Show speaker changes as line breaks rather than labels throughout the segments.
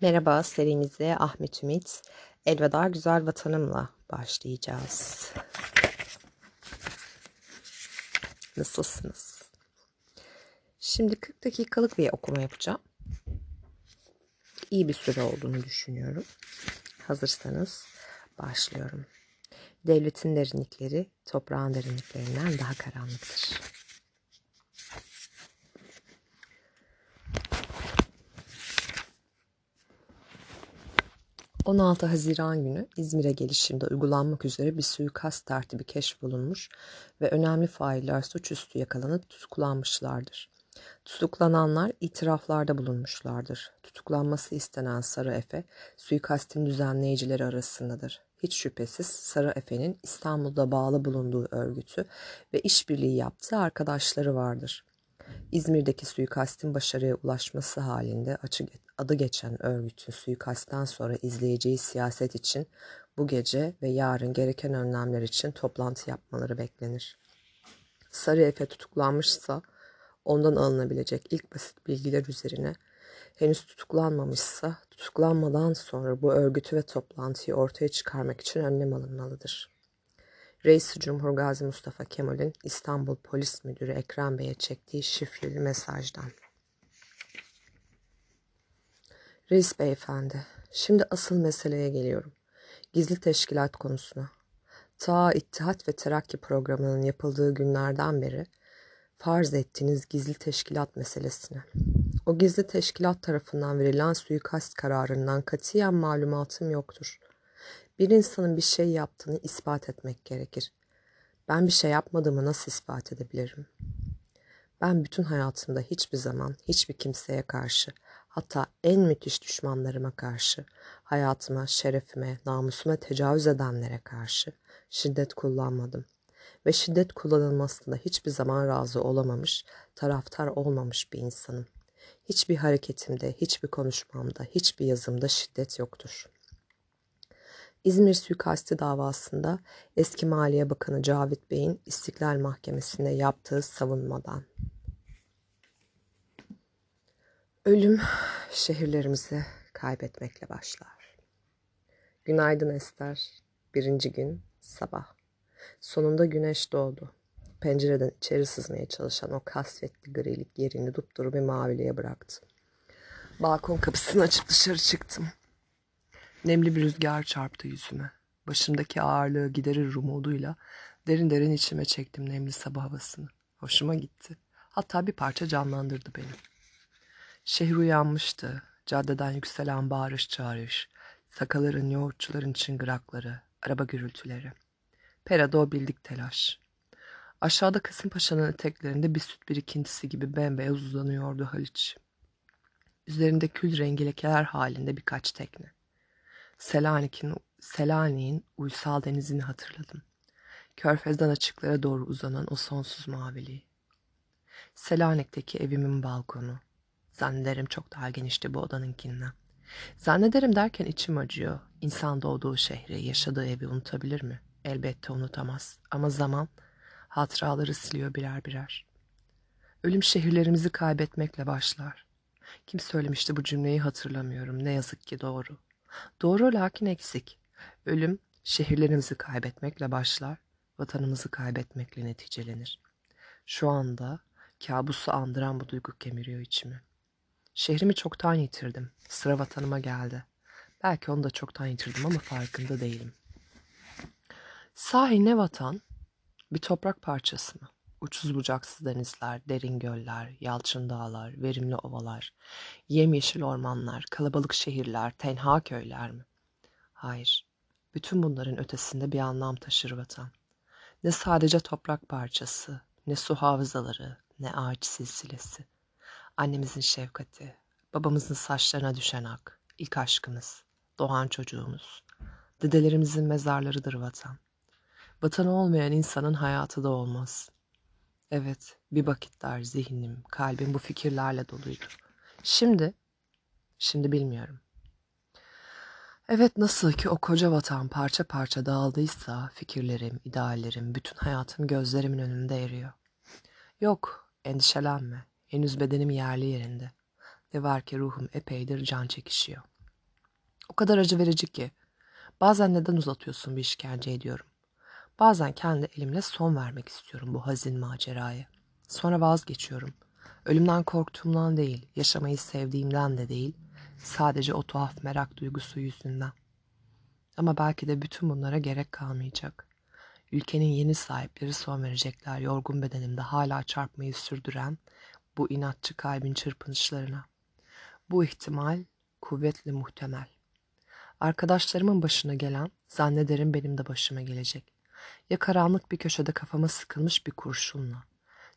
Merhaba serimize Ahmet Ümit Elveda Güzel Vatanımla başlayacağız. Nasılsınız? Şimdi 40 dakikalık bir okuma yapacağım. İyi bir süre olduğunu düşünüyorum. Hazırsanız başlıyorum. Devletin derinlikleri toprağın derinliklerinden daha karanlıktır. 16 Haziran günü İzmir'e gelişimde uygulanmak üzere bir suikast tertibi keşfolunmuş ve önemli failler suçüstü yakalanıp tutuklanmışlardır. Tutuklananlar itiraflarda bulunmuşlardır. Tutuklanması istenen Sarı Efe, suikastin düzenleyicileri arasındadır. Hiç şüphesiz Sarı Efe'nin İstanbul'da bağlı bulunduğu örgütü ve işbirliği yaptığı arkadaşları vardır. İzmir'deki suikastin başarıya ulaşması halinde açık adı geçen örgütün suikastten sonra izleyeceği siyaset için bu gece ve yarın gereken önlemler için toplantı yapmaları beklenir. Sarı Efe tutuklanmışsa ondan alınabilecek ilk basit bilgiler üzerine henüz tutuklanmamışsa tutuklanmadan sonra bu örgütü ve toplantıyı ortaya çıkarmak için önlem alınmalıdır. Reis Cumhur Gazi Mustafa Kemal'in İstanbul Polis Müdürü Ekrem Bey'e çektiği şifreli mesajdan. Reis beyefendi, şimdi asıl meseleye geliyorum. Gizli teşkilat konusuna. Ta İttihat ve Terakki programının yapıldığı günlerden beri farz ettiğiniz gizli teşkilat meselesine. O gizli teşkilat tarafından verilen suikast kararından katiyen malumatım yoktur. Bir insanın bir şey yaptığını ispat etmek gerekir. Ben bir şey yapmadığımı nasıl ispat edebilirim? Ben bütün hayatımda hiçbir zaman hiçbir kimseye karşı hatta en müthiş düşmanlarıma karşı, hayatıma, şerefime, namusuma tecavüz edenlere karşı şiddet kullanmadım. Ve şiddet kullanılmasında hiçbir zaman razı olamamış, taraftar olmamış bir insanım. Hiçbir hareketimde, hiçbir konuşmamda, hiçbir yazımda şiddet yoktur. İzmir suikasti davasında eski Maliye Bakanı Cavit Bey'in İstiklal Mahkemesi'nde yaptığı savunmadan Ölüm şehirlerimizi kaybetmekle başlar. Günaydın Ester. Birinci gün sabah. Sonunda güneş doğdu. Pencereden içeri sızmaya çalışan o kasvetli grilik yerini dupduru bir maviliğe bıraktı. Balkon kapısını açıp dışarı çıktım. Nemli bir rüzgar çarptı yüzüme. Başımdaki ağırlığı giderir umuduyla derin derin içime çektim nemli sabah havasını. Hoşuma gitti. Hatta bir parça canlandırdı beni. Şehir uyanmıştı. Caddeden yükselen bağırış çağırış, sakaların yoğurtçuların çıngırakları, araba gürültüleri. Perada o bildik telaş. Aşağıda Kasımpaşa'nın eteklerinde bir süt birikintisi gibi bembeyaz uzanıyordu Haliç. Üzerinde kül rengi lekeler halinde birkaç tekne. Selanik'in Selanik'in uysal denizini hatırladım. Körfez'den açıklara doğru uzanan o sonsuz maviliği. Selanik'teki evimin balkonu, Zannederim çok daha genişti bu odanınkinden. Zannederim derken içim acıyor. İnsan doğduğu şehri, yaşadığı evi unutabilir mi? Elbette unutamaz. Ama zaman hatıraları siliyor birer birer. Ölüm şehirlerimizi kaybetmekle başlar. Kim söylemişti bu cümleyi hatırlamıyorum. Ne yazık ki doğru. Doğru lakin eksik. Ölüm şehirlerimizi kaybetmekle başlar, vatanımızı kaybetmekle neticelenir. Şu anda kabusu andıran bu duygu kemiriyor içimi. Şehrimi çoktan yitirdim. Sıra vatanıma geldi. Belki onu da çoktan yitirdim ama farkında değilim. Sahi ne vatan? Bir toprak parçası mı? Uçsuz bucaksız denizler, derin göller, yalçın dağlar, verimli ovalar, yemyeşil ormanlar, kalabalık şehirler, tenha köyler mi? Hayır. Bütün bunların ötesinde bir anlam taşır vatan. Ne sadece toprak parçası, ne su havzaları, ne ağaç silsilesi. Annemizin şefkati, babamızın saçlarına düşen ak, ilk aşkımız, doğan çocuğumuz. Dedelerimizin mezarlarıdır vatan. Vatanı olmayan insanın hayatı da olmaz. Evet, bir vakitler zihnim, kalbim bu fikirlerle doluydu. Şimdi, şimdi bilmiyorum. Evet nasıl ki o koca vatan parça parça dağıldıysa fikirlerim, ideallerim, bütün hayatım gözlerimin önünde eriyor. Yok, endişelenme. Henüz bedenim yerli yerinde. Ne var ki ruhum epeydir can çekişiyor. kadar acı verici ki. Bazen neden uzatıyorsun bir işkence ediyorum. Bazen kendi elimle son vermek istiyorum bu hazin maceraya. Sonra vazgeçiyorum. Ölümden korktuğumdan değil, yaşamayı sevdiğimden de değil, sadece o tuhaf merak duygusu yüzünden. Ama belki de bütün bunlara gerek kalmayacak. Ülkenin yeni sahipleri son verecekler yorgun bedenimde hala çarpmayı sürdüren bu inatçı kalbin çırpınışlarına. Bu ihtimal kuvvetli muhtemel. Arkadaşlarımın başına gelen zannederim benim de başıma gelecek. Ya karanlık bir köşede kafama sıkılmış bir kurşunla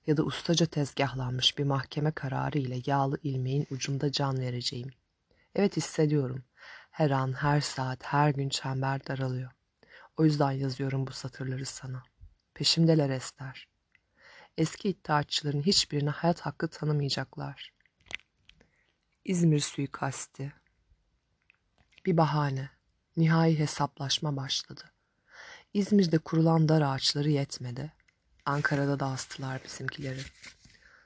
ya da ustaca tezgahlanmış bir mahkeme kararı ile yağlı ilmeğin ucunda can vereceğim. Evet hissediyorum. Her an, her saat, her gün çember daralıyor. O yüzden yazıyorum bu satırları sana. Peşimdeler Ester. Eski iddiaçıların hiçbirine hayat hakkı tanımayacaklar. İzmir suikasti. Bir bahane. Nihai hesaplaşma başladı. İzmir'de kurulan dar ağaçları yetmedi. Ankara'da da astılar bizimkileri.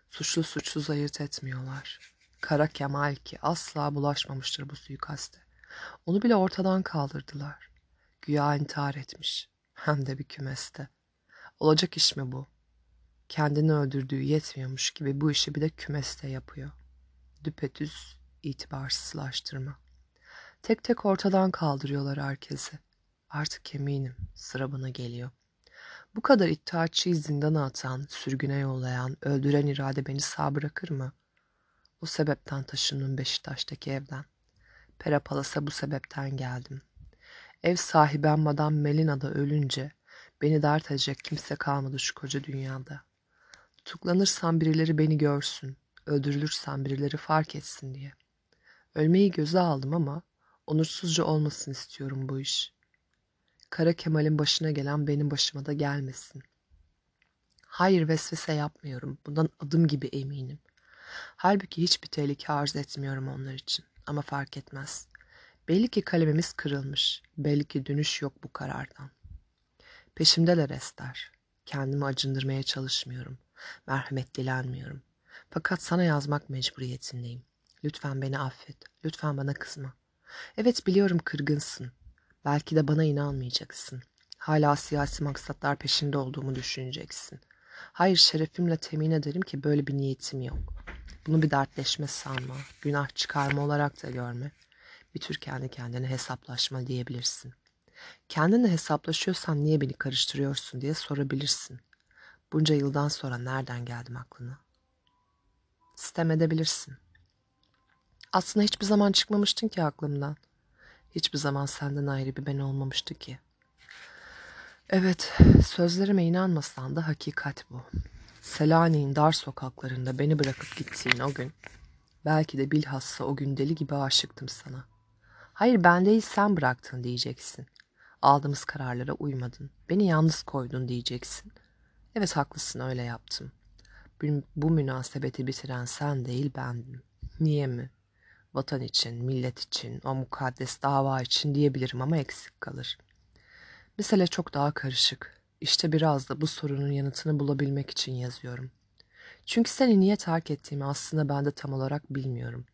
Suçlu suçsuz ayırt etmiyorlar. Kara Kemal ki asla bulaşmamıştır bu suikaste. Onu bile ortadan kaldırdılar. Güya intihar etmiş. Hem de bir kümeste. Olacak iş mi bu? Kendini öldürdüğü yetmiyormuş gibi bu işi bir de kümeste yapıyor. Düpedüz itibarsızlaştırma. Tek tek ortadan kaldırıyorlar herkesi. Artık eminim sıra bana geliyor. Bu kadar iddiaçıyı zindana atan, sürgüne yollayan, öldüren irade beni sağ bırakır mı? O sebepten taşındım Beşiktaş'taki evden. Perapalasa bu sebepten geldim. Ev sahibem Madame Melina da ölünce beni dert edecek kimse kalmadı şu koca dünyada. Tutuklanırsam birileri beni görsün, öldürülürsem birileri fark etsin diye. Ölmeyi göze aldım ama onursuzca olmasın istiyorum bu iş. Kara Kemal'in başına gelen benim başıma da gelmesin. Hayır vesvese yapmıyorum. Bundan adım gibi eminim. Halbuki hiçbir tehlike arz etmiyorum onlar için. Ama fark etmez. Belli ki kalemimiz kırılmış. Belli ki dönüş yok bu karardan. Peşimdeler Ester. Kendimi acındırmaya çalışmıyorum. Merhamet dilenmiyorum. Fakat sana yazmak mecburiyetindeyim. Lütfen beni affet. Lütfen bana kızma. Evet biliyorum kırgınsın. Belki de bana inanmayacaksın. Hala siyasi maksatlar peşinde olduğumu düşüneceksin. Hayır şerefimle temin ederim ki böyle bir niyetim yok. Bunu bir dertleşme sanma, günah çıkarma olarak da görme. Bir tür kendi kendine hesaplaşma diyebilirsin. Kendinle hesaplaşıyorsan niye beni karıştırıyorsun diye sorabilirsin. Bunca yıldan sonra nereden geldim aklına? Sistem edebilirsin. Aslında hiçbir zaman çıkmamıştın ki aklımdan. Hiçbir zaman senden ayrı bir ben olmamıştı ki. Evet, sözlerime inanmasan da hakikat bu. Selanik'in dar sokaklarında beni bırakıp gittiğin o gün, belki de bilhassa o gün deli gibi aşıktım sana. Hayır ben değil sen bıraktın diyeceksin. Aldığımız kararlara uymadın, beni yalnız koydun diyeceksin. Evet haklısın öyle yaptım. Bu, münasebeti bitiren sen değil bendim. Niye mi? Vatan için, millet için, o mukaddes dava için diyebilirim ama eksik kalır. Mesele çok daha karışık. İşte biraz da bu sorunun yanıtını bulabilmek için yazıyorum. Çünkü seni niye terk ettiğimi aslında ben de tam olarak bilmiyorum.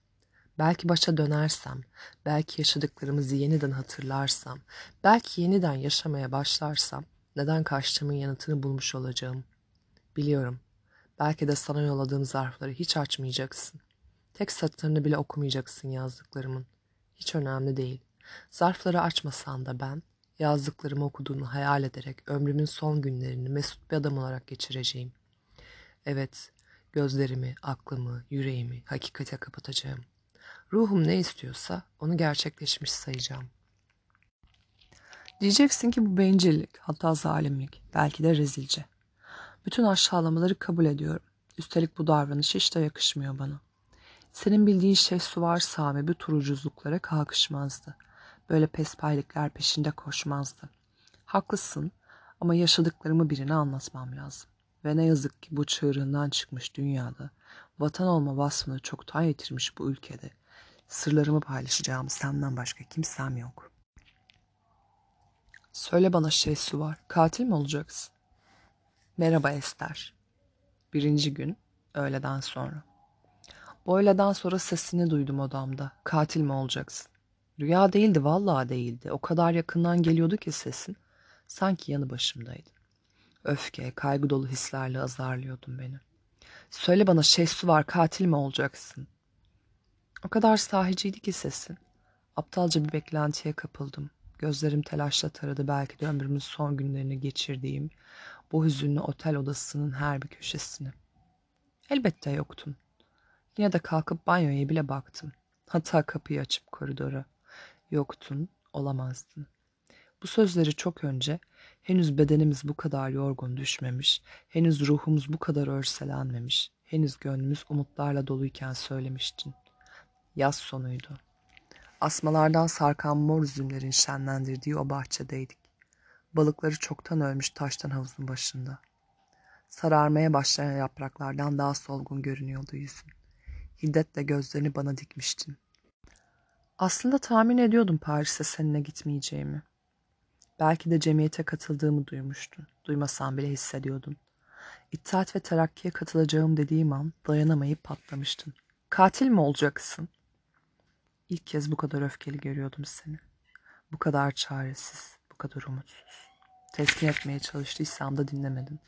Belki başa dönersem, belki yaşadıklarımızı yeniden hatırlarsam, belki yeniden yaşamaya başlarsam neden kaçtığımın yanıtını bulmuş olacağım. Biliyorum. Belki de sana yolladığım zarfları hiç açmayacaksın. Tek satırını bile okumayacaksın yazdıklarımın. Hiç önemli değil. Zarfları açmasan da ben yazdıklarımı okuduğunu hayal ederek ömrümün son günlerini mesut bir adam olarak geçireceğim. Evet, gözlerimi, aklımı, yüreğimi hakikate kapatacağım. Ruhum ne istiyorsa onu gerçekleşmiş sayacağım. Diyeceksin ki bu bencillik, hatta zalimlik, belki de rezilce. Bütün aşağılamaları kabul ediyorum. Üstelik bu davranış hiç de yakışmıyor bana. Senin bildiğin şey Suvar Sami bu turucuzluklara kalkışmazdı. Böyle pespaylikler peşinde koşmazdı. Haklısın ama yaşadıklarımı birine anlatmam lazım. Ve ne yazık ki bu çığırından çıkmış dünyada, vatan olma vasfını çoktan yitirmiş bu ülkede, sırlarımı paylaşacağım senden başka kimsem yok. Söyle bana şey su var, katil mi olacaksın? Merhaba Ester. Birinci gün, öğleden sonra. Bu öğleden sonra sesini duydum odamda. Katil mi olacaksın? Rüya değildi, vallahi değildi. O kadar yakından geliyordu ki sesin. Sanki yanı başımdaydın. Öfke, kaygı dolu hislerle azarlıyordun beni. Söyle bana Şehsu var, katil mi olacaksın? O kadar sahiciydi ki sesin. Aptalca bir beklentiye kapıldım. Gözlerim telaşla taradı belki de ömrümün son günlerini geçirdiğim bu hüzünlü otel odasının her bir köşesini. Elbette yoktun. Yine de kalkıp banyoya bile baktım. Hatta kapıyı açıp koridora. Yoktun, olamazdın. Bu sözleri çok önce henüz bedenimiz bu kadar yorgun düşmemiş, henüz ruhumuz bu kadar örselenmemiş, henüz gönlümüz umutlarla doluyken söylemiştin. Yaz sonuydu. Asmalardan sarkan mor üzümlerin şenlendirdiği o bahçedeydik. Balıkları çoktan ölmüş taştan havuzun başında. Sararmaya başlayan yapraklardan daha solgun görünüyordu yüzün. Hiddetle gözlerini bana dikmiştin. Aslında tahmin ediyordum Paris'e seninle gitmeyeceğimi. Belki de cemiyete katıldığımı duymuştun. Duymasam bile hissediyordun. İttihat ve Terakki'ye katılacağım dediğim an dayanamayıp patlamıştın. Katil mi olacaksın? İlk kez bu kadar öfkeli görüyordum seni. Bu kadar çaresiz, bu kadar umutsuz. Teskin etmeye çalıştıysam da dinlemedin.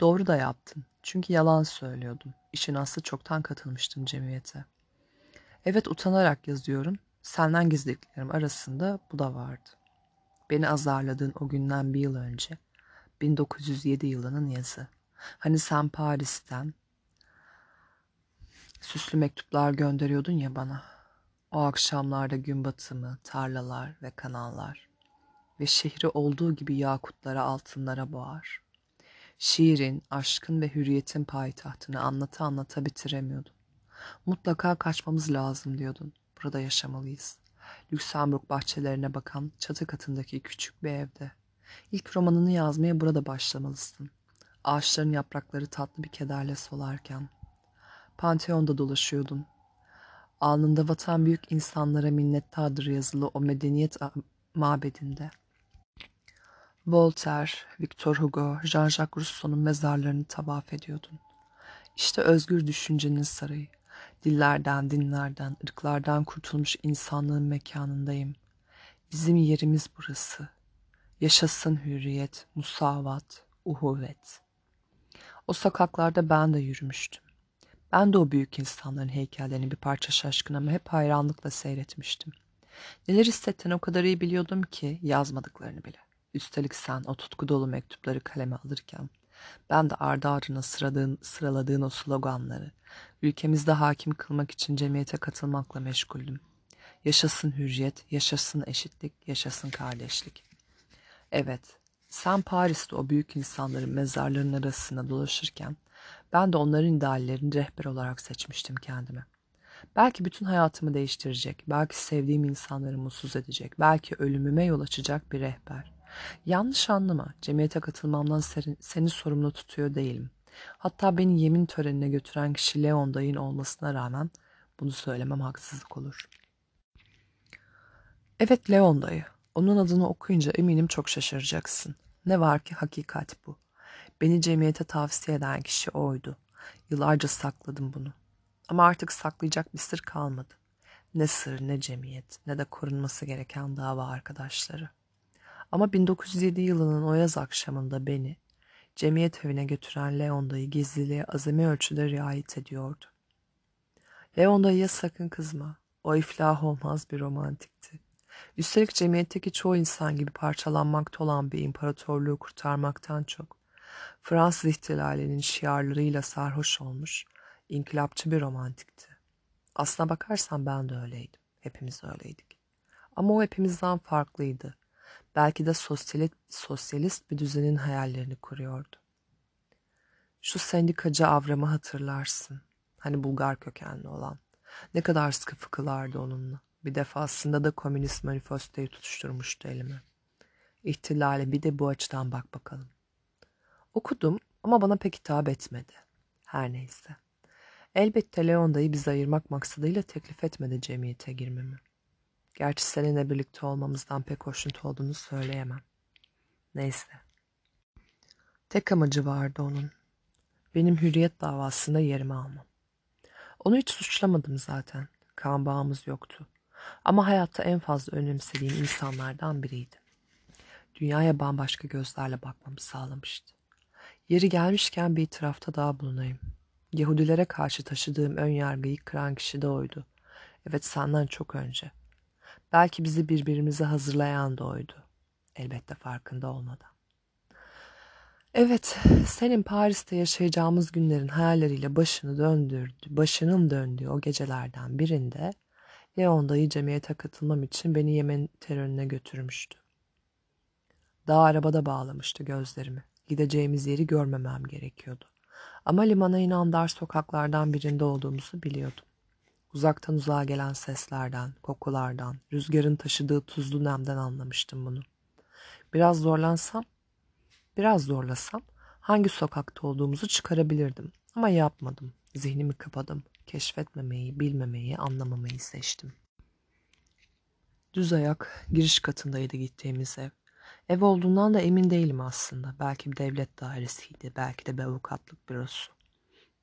Doğru da yaptın. Çünkü yalan söylüyordum. İşin aslı çoktan katılmıştım cemiyete. Evet utanarak yazıyorum. Senden gizlediklerim arasında bu da vardı. Beni azarladığın o günden bir yıl önce. 1907 yılının yazı. Hani sen Paris'ten süslü mektuplar gönderiyordun ya bana. O akşamlarda gün batımı, tarlalar ve kanallar ve şehri olduğu gibi yakutlara altınlara boğar. Şiirin, aşkın ve hürriyetin payitahtını anlata anlata bitiremiyordum. Mutlaka kaçmamız lazım diyordun. Burada yaşamalıyız. Lüksemburg bahçelerine bakan çatı katındaki küçük bir evde. İlk romanını yazmaya burada başlamalısın. Ağaçların yaprakları tatlı bir kederle solarken. Panteon'da dolaşıyordun. Alnında vatan büyük insanlara minnettardır yazılı o medeniyet mabedinde. Voltaire, Victor Hugo, Jean-Jacques Rousseau'nun mezarlarını tavaf ediyordun. İşte özgür düşüncenin sarayı. Dillerden, dinlerden, ırklardan kurtulmuş insanlığın mekanındayım. Bizim yerimiz burası. Yaşasın hürriyet, musavat, uhuvvet. O sokaklarda ben de yürümüştüm. Ben de o büyük insanların heykellerini bir parça şaşkın ama hep hayranlıkla seyretmiştim. Neler hissettiğini o kadar iyi biliyordum ki yazmadıklarını bile. Üstelik sen o tutku dolu mektupları kaleme alırken ben de ardı ardına sıradığın, sıraladığın o sloganları ülkemizde hakim kılmak için cemiyete katılmakla meşguldüm. Yaşasın hürriyet, yaşasın eşitlik, yaşasın kardeşlik. Evet, sen Paris'te o büyük insanların mezarlarının arasında dolaşırken ben de onların ideallerini rehber olarak seçmiştim kendime. Belki bütün hayatımı değiştirecek, belki sevdiğim insanları mutsuz edecek, belki ölümüme yol açacak bir rehber. Yanlış anlama, cemiyete katılmamdan seni, sorumlu tutuyor değilim. Hatta beni yemin törenine götüren kişi Leon dayın olmasına rağmen bunu söylemem haksızlık olur. Evet Leon dayı, onun adını okuyunca eminim çok şaşıracaksın. Ne var ki hakikat bu. Beni cemiyete tavsiye eden kişi oydu. Yıllarca sakladım bunu. Ama artık saklayacak bir sır kalmadı. Ne sır, ne cemiyet, ne de korunması gereken dava arkadaşları. Ama 1907 yılının o yaz akşamında beni cemiyet evine götüren Leon dayı gizliliğe azami ölçüde riayet ediyordu. Leon dayıya sakın kızma. O iflah olmaz bir romantikti. Üstelik cemiyetteki çoğu insan gibi parçalanmakta olan bir imparatorluğu kurtarmaktan çok Fransız ihtilalinin şiarlarıyla sarhoş olmuş, inkılapçı bir romantikti. Aslına bakarsan ben de öyleydim. Hepimiz öyleydik. Ama o hepimizden farklıydı. Belki de sosyalist, sosyalist bir düzenin hayallerini kuruyordu. Şu sendikacı Avram'ı hatırlarsın. Hani Bulgar kökenli olan. Ne kadar sıkı fıkılardı onunla. Bir defasında da komünist manifestoyu tutuşturmuştu elime. İhtilale bir de bu açıdan bak bakalım. Okudum ama bana pek hitap etmedi. Her neyse. Elbette Leon dayı bizi ayırmak maksadıyla teklif etmedi cemiyete girmemi. Gerçi seninle birlikte olmamızdan pek hoşnut olduğunu söyleyemem. Neyse. Tek amacı vardı onun. Benim hürriyet davasında yerimi almam. Onu hiç suçlamadım zaten. Kan bağımız yoktu. Ama hayatta en fazla önemsediğim insanlardan biriydi. Dünyaya bambaşka gözlerle bakmamı sağlamıştı. Yeri gelmişken bir itirafta daha bulunayım. Yahudilere karşı taşıdığım ön yargıyı kıran kişi de oydu. Evet senden çok önce. Belki bizi birbirimize hazırlayan da oydu. Elbette farkında olmadan. Evet, senin Paris'te yaşayacağımız günlerin hayalleriyle başını döndürdü, başının döndüğü o gecelerden birinde Leon dayı cemiyete katılmam için beni Yemen terörüne götürmüştü. Daha arabada bağlamıştı gözlerimi. Gideceğimiz yeri görmemem gerekiyordu. Ama limana inen dar sokaklardan birinde olduğumuzu biliyordum. Uzaktan uzağa gelen seslerden, kokulardan, rüzgarın taşıdığı tuzlu nemden anlamıştım bunu. Biraz zorlansam, biraz zorlasam hangi sokakta olduğumuzu çıkarabilirdim. Ama yapmadım. Zihnimi kapadım. Keşfetmemeyi, bilmemeyi, anlamamayı seçtim. Düz ayak giriş katındaydı gittiğimiz ev. Ev olduğundan da emin değilim aslında. Belki bir devlet dairesiydi, belki de bir avukatlık bürosu.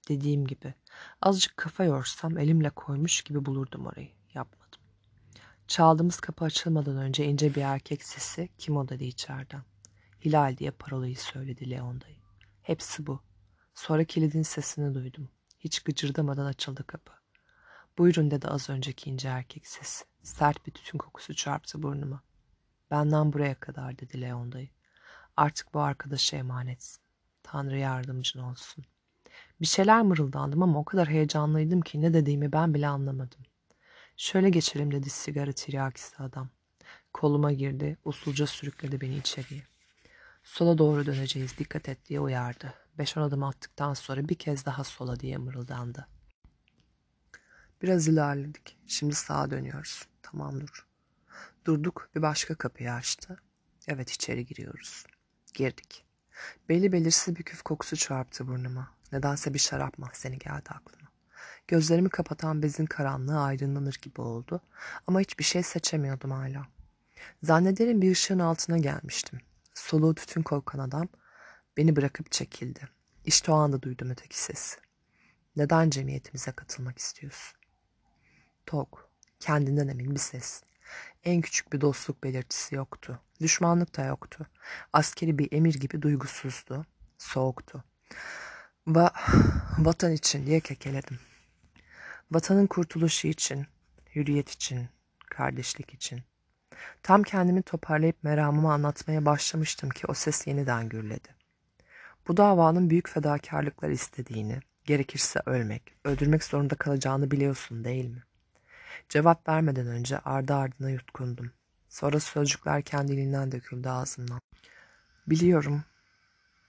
Dediğim gibi azıcık kafa yorsam elimle koymuş gibi bulurdum orayı. Yapmadım. Çaldığımız kapı açılmadan önce ince bir erkek sesi kim o dedi içeriden. Hilal diye parolayı söyledi Leon dayı. Hepsi bu. Sonra kilidin sesini duydum. Hiç gıcırdamadan açıldı kapı. Buyurun dedi az önceki ince erkek sesi. Sert bir tütün kokusu çarptı burnuma. Benden buraya kadar dedi Leon dayı. Artık bu arkadaşa emanetsin. Tanrı yardımcın olsun. Bir şeyler mırıldandım ama o kadar heyecanlıydım ki ne dediğimi ben bile anlamadım. Şöyle geçelim dedi sigara tiryakisi adam. Koluma girdi, usulca sürükledi beni içeriye. Sola doğru döneceğiz, dikkat et diye uyardı. Beş on adım attıktan sonra bir kez daha sola diye mırıldandı. Biraz ilerledik. Şimdi sağa dönüyoruz. Tamam dur. Durduk bir başka kapıyı açtı. Evet içeri giriyoruz. Girdik. Belli belirsiz bir küf kokusu çarptı burnuma. Nedense bir şarap mahzeni geldi aklıma. Gözlerimi kapatan bezin karanlığı aydınlanır gibi oldu. Ama hiçbir şey seçemiyordum hala. Zannederim bir ışığın altına gelmiştim. Soluğu tütün kokan adam beni bırakıp çekildi. İşte o anda duydum öteki sesi. Neden cemiyetimize katılmak istiyorsun? Tok, kendinden emin bir ses. En küçük bir dostluk belirtisi yoktu. Düşmanlık da yoktu. Askeri bir emir gibi duygusuzdu. Soğuktu. Va vatan için diye kekeledim. Vatanın kurtuluşu için, hürriyet için, kardeşlik için. Tam kendimi toparlayıp meramımı anlatmaya başlamıştım ki o ses yeniden gürledi. Bu davanın büyük fedakarlıklar istediğini, gerekirse ölmek, öldürmek zorunda kalacağını biliyorsun değil mi? Cevap vermeden önce ardı ardına yutkundum. Sonra sözcükler kendiliğinden döküldü ağzımdan. Biliyorum.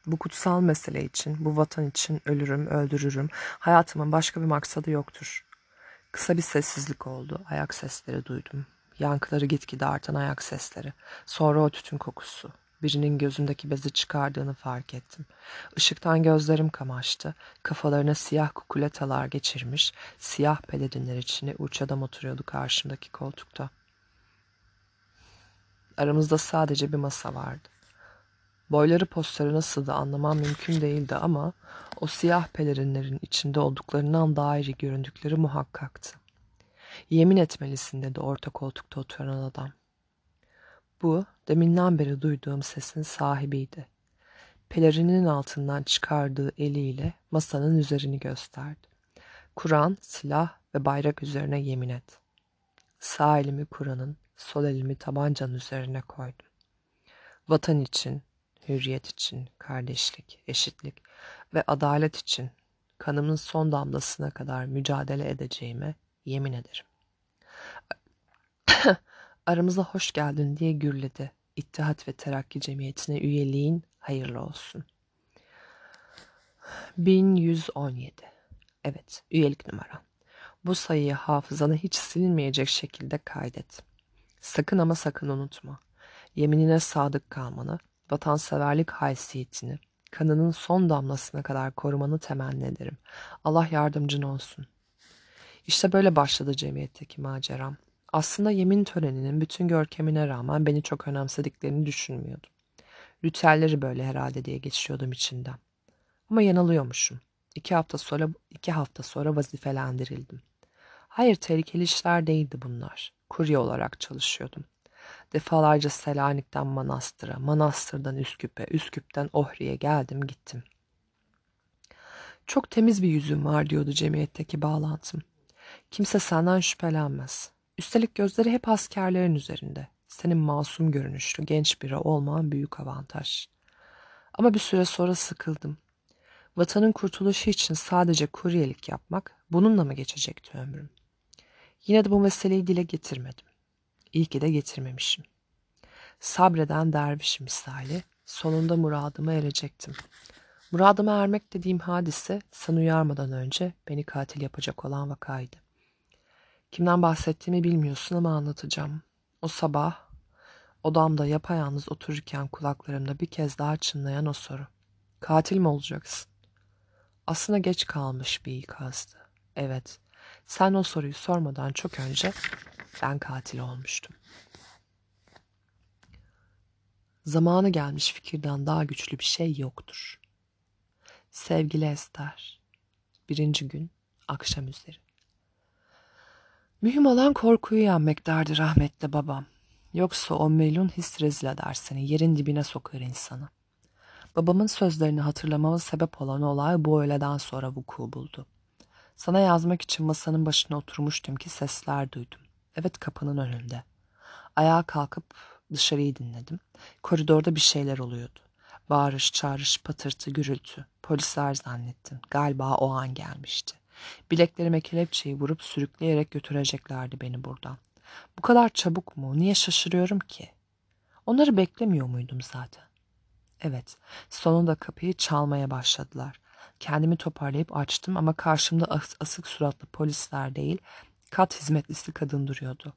Bu kutsal mesele için, bu vatan için ölürüm, öldürürüm. Hayatımın başka bir maksadı yoktur. Kısa bir sessizlik oldu. Ayak sesleri duydum. Yankıları gitgide artan ayak sesleri. Sonra o tütün kokusu. Birinin gözündeki bezi çıkardığını fark ettim. Işıktan gözlerim kamaştı. Kafalarına siyah kukuletalar geçirmiş, siyah pelerinler içine uç adam oturuyordu karşımdaki koltukta. Aramızda sadece bir masa vardı. Boyları postları nasıldı anlamam mümkün değildi ama o siyah pelerinlerin içinde olduklarından daha iri göründükleri muhakkaktı. Yemin etmelisin dedi orta koltukta oturan adam. Bu deminden beri duyduğum sesin sahibiydi. Pelerinin altından çıkardığı eliyle masanın üzerini gösterdi. Kur'an, silah ve bayrak üzerine yemin et. Sağ elimi Kur'an'ın, sol elimi tabancanın üzerine koydum. Vatan için, hürriyet için, kardeşlik, eşitlik ve adalet için kanımın son damlasına kadar mücadele edeceğime yemin ederim. Aramıza hoş geldin diye gürledi. İttihat ve Terakki Cemiyeti'ne üyeliğin hayırlı olsun. 1117 Evet, üyelik numaran. Bu sayıyı hafızana hiç silinmeyecek şekilde kaydet. Sakın ama sakın unutma. Yeminine sadık kalmanı, vatanseverlik haysiyetini, kanının son damlasına kadar korumanı temenni ederim. Allah yardımcın olsun. İşte böyle başladı cemiyetteki maceram. Aslında yemin töreninin bütün görkemine rağmen beni çok önemsediklerini düşünmüyordum. Ritüelleri böyle herhalde diye geçiyordum içinden. Ama yanılıyormuşum. İki hafta sonra iki hafta sonra vazifelendirildim. Hayır tehlikeli işler değildi bunlar. kurye olarak çalışıyordum. Defalarca Selanik'ten Manastır'a, Manastır'dan Üsküp'e, Üsküp'ten Ohri'ye geldim gittim. Çok temiz bir yüzüm var diyordu cemiyetteki bağlantım. Kimse senden şüphelenmez. Üstelik gözleri hep askerlerin üzerinde. Senin masum görünüşlü genç biri olman büyük avantaj. Ama bir süre sonra sıkıldım. Vatanın kurtuluşu için sadece kuryelik yapmak bununla mı geçecekti ömrüm? Yine de bu meseleyi dile getirmedim. İyi ki de getirmemişim. Sabreden derviş misali sonunda muradıma erecektim. Muradıma ermek dediğim hadise sen uyarmadan önce beni katil yapacak olan vakaydı. Kimden bahsettiğimi bilmiyorsun ama anlatacağım. O sabah odamda yapayalnız otururken kulaklarımda bir kez daha çınlayan o soru. Katil mi olacaksın? Aslında geç kalmış bir ikazdı. Evet, sen o soruyu sormadan çok önce ben katil olmuştum. Zamanı gelmiş fikirden daha güçlü bir şey yoktur. Sevgili Ester, birinci gün, akşam üzeri. Mühim olan korkuyu yenmek derdi rahmetli babam. Yoksa o melun his rezil eder seni, yerin dibine sokar insanı. Babamın sözlerini hatırlamama sebep olan olay bu öğleden sonra vuku buldu. Sana yazmak için masanın başına oturmuştum ki sesler duydum. Evet kapının önünde. Ayağa kalkıp dışarıyı dinledim. Koridorda bir şeyler oluyordu. Bağırış, çağrış, patırtı, gürültü. Polisler zannettim. Galiba o an gelmişti. Bileklerime kelepçeyi vurup sürükleyerek götüreceklerdi beni buradan. Bu kadar çabuk mu? Niye şaşırıyorum ki? Onları beklemiyor muydum zaten? Evet, sonunda kapıyı çalmaya başladılar. Kendimi toparlayıp açtım ama karşımda as asık suratlı polisler değil, kat hizmetlisi kadın duruyordu.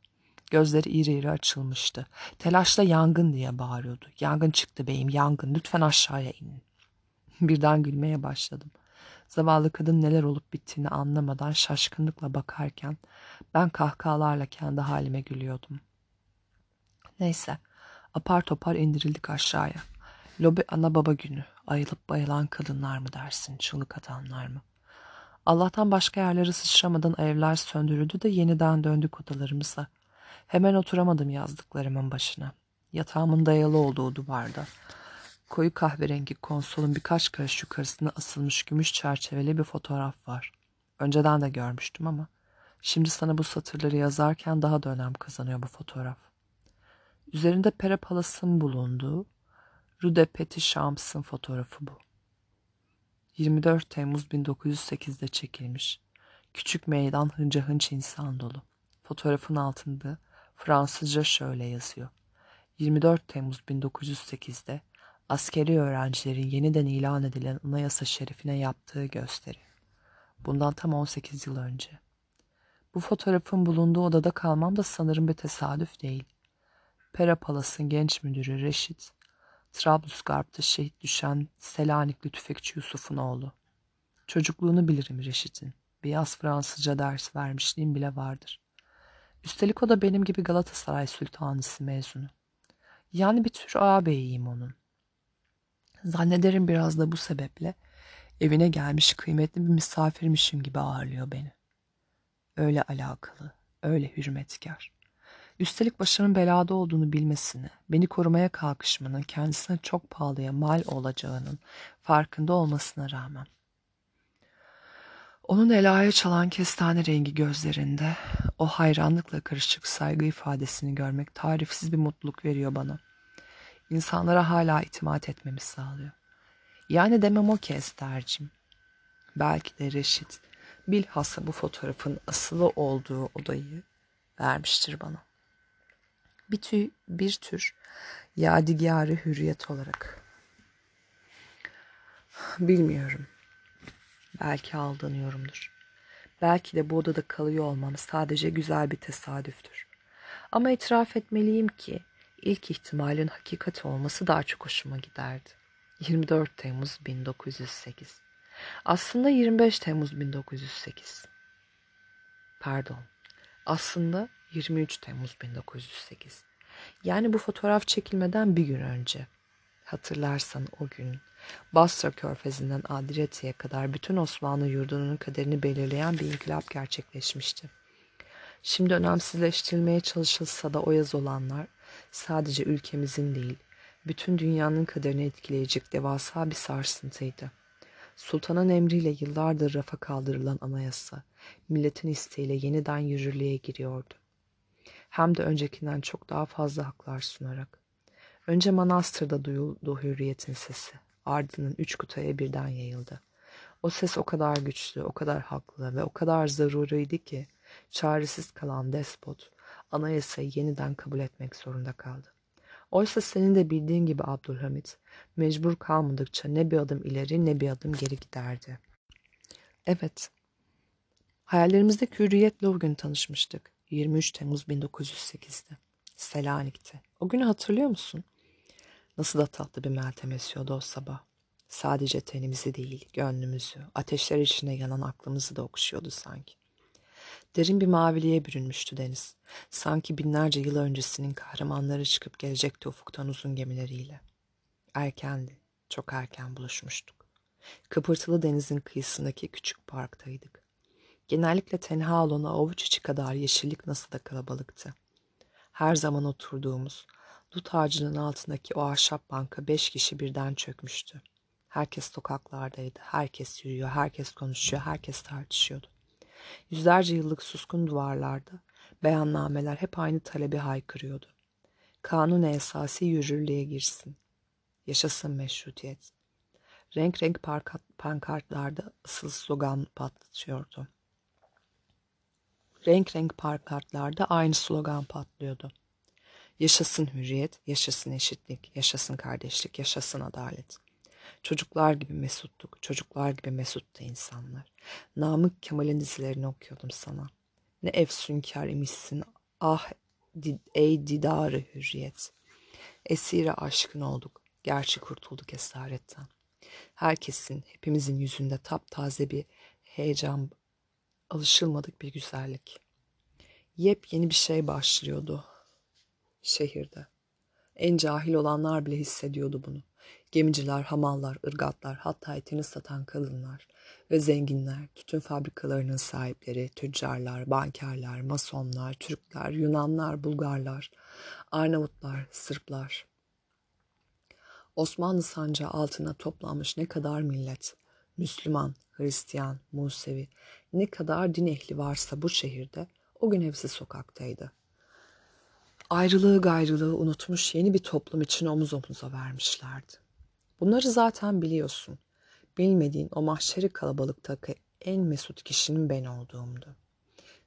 Gözleri iri iri açılmıştı. Telaşla yangın diye bağırıyordu. Yangın çıktı beyim, yangın. Lütfen aşağıya inin. Birden gülmeye başladım. Zavallı kadın neler olup bittiğini anlamadan şaşkınlıkla bakarken ben kahkahalarla kendi halime gülüyordum. Neyse, apar topar indirildik aşağıya. Lobi ana baba günü. Ayılıp bayılan kadınlar mı dersin, çığlık atanlar mı? Allah'tan başka yerlere sıçramadan evler söndürüldü de yeniden döndük odalarımıza. Hemen oturamadım yazdıklarımın başına. Yatağımın dayalı olduğu duvarda. Koyu kahverengi konsolun birkaç karış yukarısına asılmış gümüş çerçeveli bir fotoğraf var. Önceden de görmüştüm ama şimdi sana bu satırları yazarken daha da önem kazanıyor bu fotoğraf. Üzerinde Pere Palas'ın bulunduğu Rude Petit Chams'ın fotoğrafı bu. 24 Temmuz 1908'de çekilmiş. Küçük meydan hınca hınç insan dolu. Fotoğrafın altında Fransızca şöyle yazıyor. 24 Temmuz 1908'de askeri öğrencilerin yeniden ilan edilen anayasa şerifine yaptığı gösteri. Bundan tam 18 yıl önce. Bu fotoğrafın bulunduğu odada kalmam da sanırım bir tesadüf değil. Pera Palas'ın genç müdürü Reşit, Trablusgarp'ta şehit düşen Selanikli tüfekçi Yusuf'un oğlu. Çocukluğunu bilirim Reşit'in. Bir yaz Fransızca ders vermişliğim bile vardır. Üstelik o da benim gibi Galatasaray Sultanısı mezunu. Yani bir tür ağabeyiyim onun. Zannederim biraz da bu sebeple evine gelmiş kıymetli bir misafirmişim gibi ağırlıyor beni. Öyle alakalı, öyle hürmetkar. Üstelik başımın belada olduğunu bilmesini, beni korumaya kalkışmanın kendisine çok pahalıya mal olacağının farkında olmasına rağmen. Onun elaya çalan kestane rengi gözlerinde o hayranlıkla karışık saygı ifadesini görmek tarifsiz bir mutluluk veriyor bana. İnsanlara hala itimat etmemi sağlıyor. Yani demem o ki Ester'cim. Belki de Reşit bilhassa bu fotoğrafın asılı olduğu odayı vermiştir bana. Bir, tür, bir tür yadigarı hürriyet olarak. Bilmiyorum. Belki aldanıyorumdur. Belki de bu odada kalıyor olmam sadece güzel bir tesadüftür. Ama itiraf etmeliyim ki ilk ihtimalin hakikat olması daha çok hoşuma giderdi. 24 Temmuz 1908 Aslında 25 Temmuz 1908 Pardon. Aslında 23 Temmuz 1908 Yani bu fotoğraf çekilmeden bir gün önce. Hatırlarsan o gün Basra körfezinden Adirete'ye kadar bütün Osmanlı yurdunun kaderini belirleyen bir inkılap gerçekleşmişti. Şimdi önemsizleştirilmeye çalışılsa da o yaz olanlar sadece ülkemizin değil, bütün dünyanın kaderini etkileyecek devasa bir sarsıntıydı. Sultanın emriyle yıllardır rafa kaldırılan anayasa, milletin isteğiyle yeniden yürürlüğe giriyordu. Hem de öncekinden çok daha fazla haklar sunarak. Önce manastırda duyuldu hürriyetin sesi, ardının üç kutaya birden yayıldı. O ses o kadar güçlü, o kadar haklı ve o kadar zaruriydi ki, çaresiz kalan despot, anayasayı yeniden kabul etmek zorunda kaldı. Oysa senin de bildiğin gibi Abdülhamit, mecbur kalmadıkça ne bir adım ileri ne bir adım geri giderdi. Evet, hayallerimizdeki hürriyetle o gün tanışmıştık. 23 Temmuz 1908'de. Selanik'te. O günü hatırlıyor musun? Nasıl da tatlı bir meltem esiyordu o sabah. Sadece tenimizi değil, gönlümüzü, ateşler içinde yanan aklımızı da okşuyordu sanki. Derin bir maviliğe bürünmüştü deniz. Sanki binlerce yıl öncesinin kahramanları çıkıp gelecekti ufuktan uzun gemileriyle. Erkendi, çok erken buluşmuştuk. Kıpırtılı denizin kıyısındaki küçük parktaydık. Genellikle tenha olana avuç içi kadar yeşillik nasıl da kalabalıktı. Her zaman oturduğumuz, dut ağacının altındaki o ahşap banka beş kişi birden çökmüştü. Herkes sokaklardaydı, herkes yürüyor, herkes konuşuyor, herkes tartışıyordu. Yüzlerce yıllık suskun duvarlarda beyannameler hep aynı talebi haykırıyordu. Kanun esası yürürlüğe girsin. Yaşasın meşrutiyet. Renk renk pankartlarda ısıl slogan patlatıyordu. Renk renk pankartlarda aynı slogan patlıyordu. Yaşasın hürriyet, yaşasın eşitlik, yaşasın kardeşlik, yaşasın adalet. Çocuklar gibi mesuttuk, çocuklar gibi mesuttu insanlar. Namık Kemal'in dizilerini okuyordum sana. Ne efsunkar imişsin, ah ey didarı hürriyet. Esire aşkın olduk, gerçi kurtulduk esaretten. Herkesin, hepimizin yüzünde taptaze bir heyecan, alışılmadık bir güzellik. Yepyeni bir şey başlıyordu şehirde. En cahil olanlar bile hissediyordu bunu. Gemiciler, hamallar, ırgatlar, hatta etini satan kadınlar ve zenginler, tütün fabrikalarının sahipleri, tüccarlar, bankerler, masonlar, Türkler, Yunanlar, Bulgarlar, Arnavutlar, Sırplar. Osmanlı sancağı altına toplanmış ne kadar millet, Müslüman, Hristiyan, Musevi, ne kadar din ehli varsa bu şehirde o gün hepsi sokaktaydı. Ayrılığı gayrılığı unutmuş yeni bir toplum için omuz omuza vermişlerdi. Bunları zaten biliyorsun. Bilmediğin o mahşeri kalabalıktaki en mesut kişinin ben olduğumdu.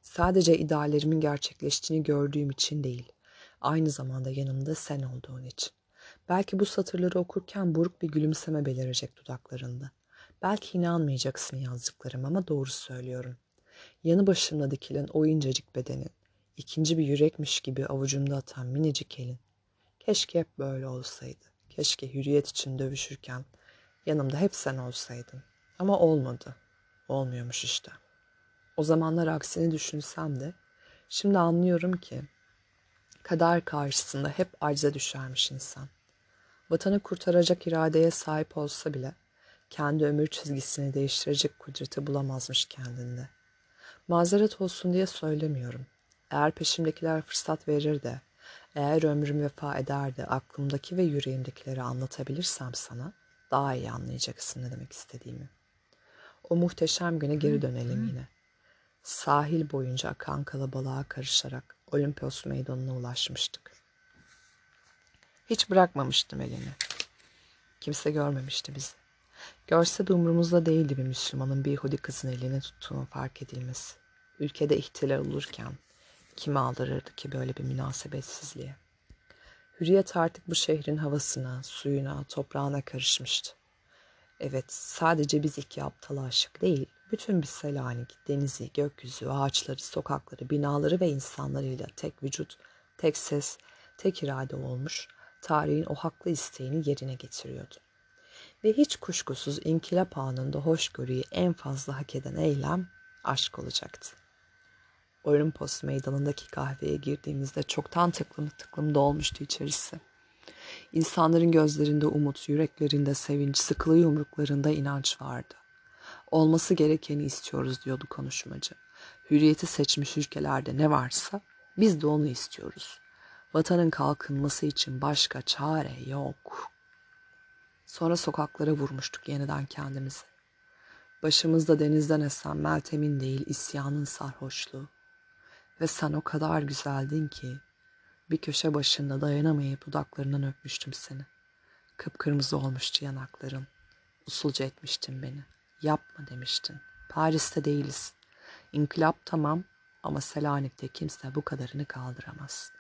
Sadece ideallerimin gerçekleştiğini gördüğüm için değil, aynı zamanda yanımda sen olduğun için. Belki bu satırları okurken buruk bir gülümseme belirecek dudaklarında. Belki inanmayacaksın yazdıklarım ama doğru söylüyorum. Yanı başımda dikilen o incecik bedenin, ikinci bir yürekmiş gibi avucumda atan minicik elin. Keşke hep böyle olsaydı. Keşke hürriyet için dövüşürken yanımda hep sen olsaydın. Ama olmadı. Olmuyormuş işte. O zamanlar aksini düşünsem de şimdi anlıyorum ki kader karşısında hep acize düşermiş insan. Vatanı kurtaracak iradeye sahip olsa bile kendi ömür çizgisini değiştirecek kudreti bulamazmış kendinde. Mazeret olsun diye söylemiyorum. Eğer peşimdekiler fırsat verir de, eğer ömrüm vefa eder de aklımdaki ve yüreğimdekileri anlatabilirsem sana, daha iyi anlayacaksın ne demek istediğimi. O muhteşem güne geri dönelim yine. Sahil boyunca akan kalabalığa karışarak Olimpos meydanına ulaşmıştık. Hiç bırakmamıştım elini. Kimse görmemişti bizi. Görse de umurumuzda değildi bir Müslümanın bir Yahudi kızın elini tuttuğunu fark edilmesi. Ülkede ihtilal olurken kimi aldırırdı ki böyle bir münasebetsizliğe? Hürriyet artık bu şehrin havasına, suyuna, toprağına karışmıştı. Evet, sadece biz iki aptal aşık değil, bütün bir Selanik, denizi, gökyüzü, ağaçları, sokakları, binaları ve insanlarıyla tek vücut, tek ses, tek irade olmuş, tarihin o haklı isteğini yerine getiriyordu. Ve hiç kuşkusuz inkılap anında hoşgörüyü en fazla hak eden eylem aşk olacaktı. Olimpos meydanındaki kahveye girdiğimizde çoktan tıklım tıklım dolmuştu içerisi. İnsanların gözlerinde umut, yüreklerinde sevinç, sıkılı yumruklarında inanç vardı. Olması gerekeni istiyoruz diyordu konuşmacı. Hürriyeti seçmiş ülkelerde ne varsa biz de onu istiyoruz. Vatanın kalkınması için başka çare yok. Sonra sokaklara vurmuştuk yeniden kendimizi. Başımızda denizden esen Meltem'in değil isyanın sarhoşluğu. Ve sen o kadar güzeldin ki bir köşe başında dayanamayıp dudaklarından öpmüştüm seni. Kıpkırmızı olmuştu yanakların. Usulca etmiştin beni. Yapma demiştin. Paris'te değiliz. İnkılap tamam ama Selanik'te kimse bu kadarını kaldıramaz.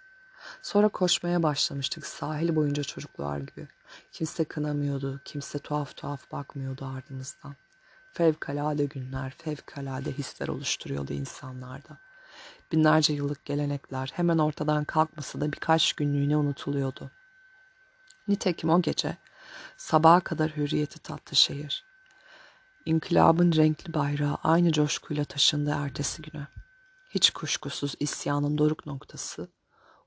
Sonra koşmaya başlamıştık sahil boyunca çocuklar gibi. Kimse kınamıyordu, kimse tuhaf tuhaf bakmıyordu ardımızdan. Fevkalade günler, fevkalade hisler oluşturuyordu insanlarda. Binlerce yıllık gelenekler hemen ortadan kalkmasa da birkaç günlüğüne unutuluyordu. Nitekim o gece sabaha kadar hürriyeti tattı şehir. İnkılabın renkli bayrağı aynı coşkuyla taşındı ertesi güne. Hiç kuşkusuz isyanın doruk noktası,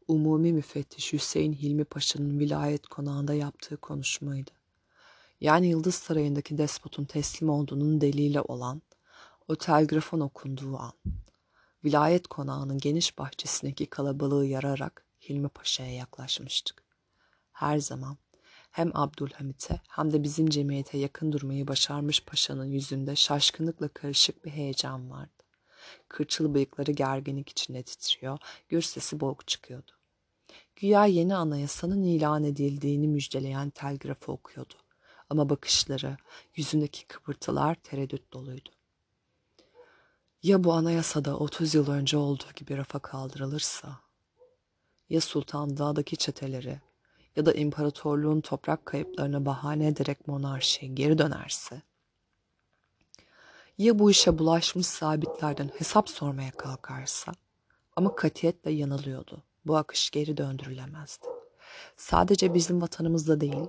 Umumi Müfettiş Hüseyin Hilmi Paşa'nın vilayet konağında yaptığı konuşmaydı. Yani Yıldız Sarayı'ndaki despotun teslim olduğunun delili olan o telgrafın okunduğu an. Vilayet konağının geniş bahçesindeki kalabalığı yararak Hilmi Paşa'ya yaklaşmıştık. Her zaman hem Abdülhamit'e hem de bizim cemiyete yakın durmayı başarmış paşanın yüzünde şaşkınlıkla karışık bir heyecan vardı. Kırçıl bıyıkları gerginlik içinde titriyor, gür sesi boğuk çıkıyordu. Güya yeni anayasanın ilan edildiğini müjdeleyen telgrafı okuyordu. Ama bakışları, yüzündeki kıpırtılar tereddüt doluydu. Ya bu anayasada 30 yıl önce olduğu gibi rafa kaldırılırsa? Ya Sultan Dağ'daki çeteleri ya da imparatorluğun toprak kayıplarını bahane ederek monarşi geri dönerse? Ya bu işe bulaşmış sabitlerden hesap sormaya kalkarsa? Ama katiyetle yanılıyordu. Bu akış geri döndürülemezdi. Sadece bizim vatanımızda değil,